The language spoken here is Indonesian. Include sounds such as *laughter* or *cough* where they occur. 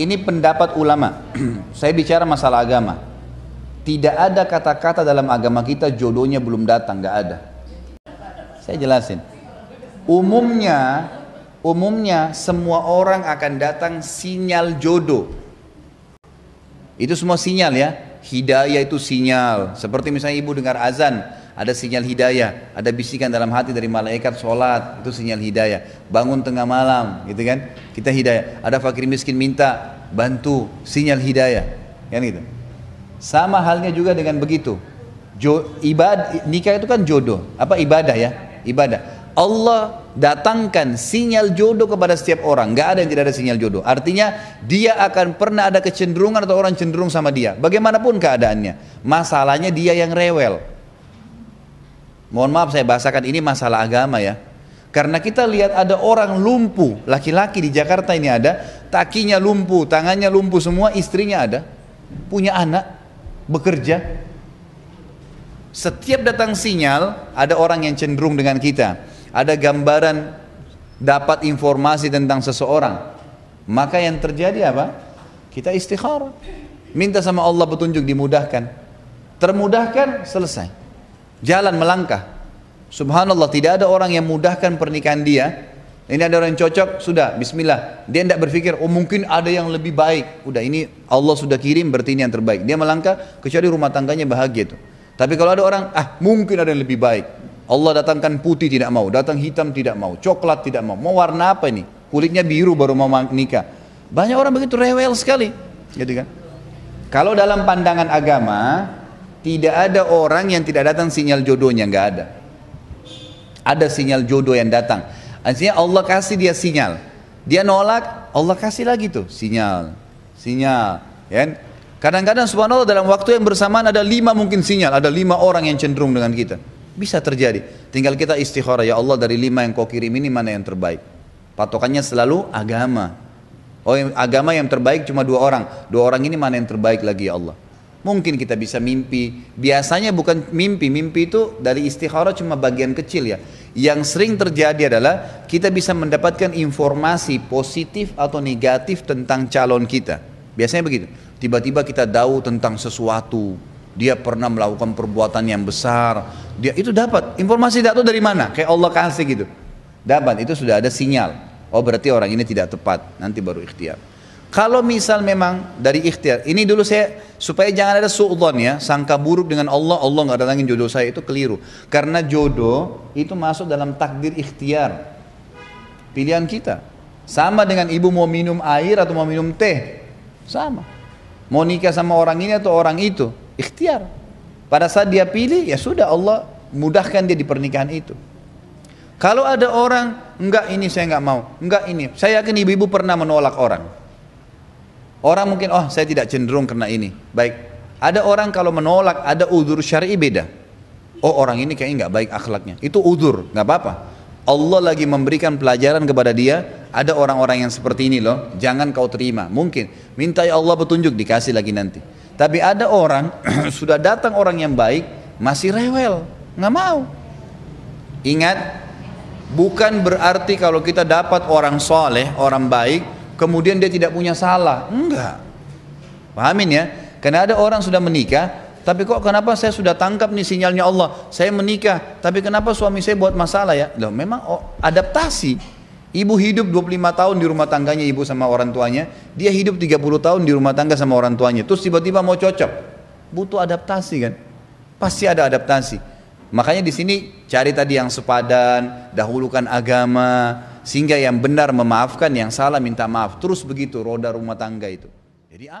ini pendapat ulama. *clears throat* Saya bicara masalah agama. Tidak ada kata-kata dalam agama kita jodohnya belum datang, nggak ada. Saya jelasin. Umumnya, umumnya semua orang akan datang sinyal jodoh. Itu semua sinyal ya. Hidayah itu sinyal. Seperti misalnya ibu dengar azan, ada sinyal hidayah, ada bisikan dalam hati dari malaikat sholat, itu sinyal hidayah. Bangun tengah malam, gitu kan? Kita hidayah. Ada fakir miskin minta bantu, sinyal hidayah, kan gitu. Sama halnya juga dengan begitu. Jo, ibad, nikah itu kan jodoh, apa ibadah ya? Ibadah. Allah datangkan sinyal jodoh kepada setiap orang. Gak ada yang tidak ada sinyal jodoh. Artinya dia akan pernah ada kecenderungan atau orang cenderung sama dia. Bagaimanapun keadaannya. Masalahnya dia yang rewel. Mohon maaf saya bahasakan ini masalah agama ya. Karena kita lihat ada orang lumpuh, laki-laki di Jakarta ini ada, takinya lumpuh, tangannya lumpuh semua, istrinya ada, punya anak, bekerja. Setiap datang sinyal, ada orang yang cenderung dengan kita. Ada gambaran dapat informasi tentang seseorang. Maka yang terjadi apa? Kita istikharah. Minta sama Allah petunjuk dimudahkan. Termudahkan, selesai jalan melangkah. Subhanallah tidak ada orang yang mudahkan pernikahan dia. Ini ada orang yang cocok, sudah Bismillah. Dia tidak berpikir, oh mungkin ada yang lebih baik. Udah ini Allah sudah kirim berarti ini yang terbaik. Dia melangkah kecuali rumah tangganya bahagia itu. Tapi kalau ada orang, ah mungkin ada yang lebih baik. Allah datangkan putih tidak mau, datang hitam tidak mau, coklat tidak mau. Mau warna apa ini? Kulitnya biru baru mau nikah. Banyak orang begitu rewel sekali, gitu kan? Kalau dalam pandangan agama, tidak ada orang yang tidak datang sinyal jodohnya, nggak ada. Ada sinyal jodoh yang datang. Artinya Allah kasih dia sinyal. Dia nolak, Allah kasih lagi tuh sinyal, sinyal. Ya. Kadang-kadang subhanallah dalam waktu yang bersamaan ada lima mungkin sinyal, ada lima orang yang cenderung dengan kita. Bisa terjadi. Tinggal kita istikharah, ya Allah dari lima yang kau kirim ini mana yang terbaik. Patokannya selalu agama. Oh agama yang terbaik cuma dua orang. Dua orang ini mana yang terbaik lagi ya Allah. Mungkin kita bisa mimpi. Biasanya bukan mimpi, mimpi itu dari istikharah cuma bagian kecil ya. Yang sering terjadi adalah kita bisa mendapatkan informasi positif atau negatif tentang calon kita. Biasanya begitu. Tiba-tiba kita tahu tentang sesuatu. Dia pernah melakukan perbuatan yang besar. Dia itu dapat informasi itu dari mana? Kayak Allah kasih gitu. Dapat itu sudah ada sinyal. Oh berarti orang ini tidak tepat. Nanti baru ikhtiar. Kalau misal memang dari ikhtiar, ini dulu saya supaya jangan ada suudzon ya, sangka buruk dengan Allah, Allah nggak datangin jodoh saya itu keliru. Karena jodoh itu masuk dalam takdir ikhtiar, pilihan kita. Sama dengan ibu mau minum air atau mau minum teh, sama. Mau nikah sama orang ini atau orang itu, ikhtiar. Pada saat dia pilih, ya sudah Allah mudahkan dia di pernikahan itu. Kalau ada orang, enggak ini saya enggak mau, enggak ini. Saya yakin ibu-ibu pernah menolak orang. Orang mungkin, oh saya tidak cenderung karena ini. Baik, ada orang kalau menolak, ada udur syari beda. Oh orang ini kayaknya nggak baik akhlaknya. Itu udur, nggak apa-apa. Allah lagi memberikan pelajaran kepada dia. Ada orang-orang yang seperti ini loh, jangan kau terima. Mungkin minta ya Allah petunjuk dikasih lagi nanti. Tapi ada orang *clears throat* sudah datang orang yang baik masih rewel, nggak mau. Ingat, bukan berarti kalau kita dapat orang soleh, orang baik, kemudian dia tidak punya salah. Enggak. Pahamin ya? Karena ada orang sudah menikah, tapi kok kenapa saya sudah tangkap nih sinyalnya Allah? Saya menikah, tapi kenapa suami saya buat masalah ya? Loh, memang oh, adaptasi. Ibu hidup 25 tahun di rumah tangganya ibu sama orang tuanya, dia hidup 30 tahun di rumah tangga sama orang tuanya. Terus tiba-tiba mau cocok. Butuh adaptasi kan? Pasti ada adaptasi. Makanya di sini cari tadi yang sepadan, dahulukan agama, sehingga yang benar memaafkan, yang salah minta maaf. Terus begitu roda rumah tangga itu.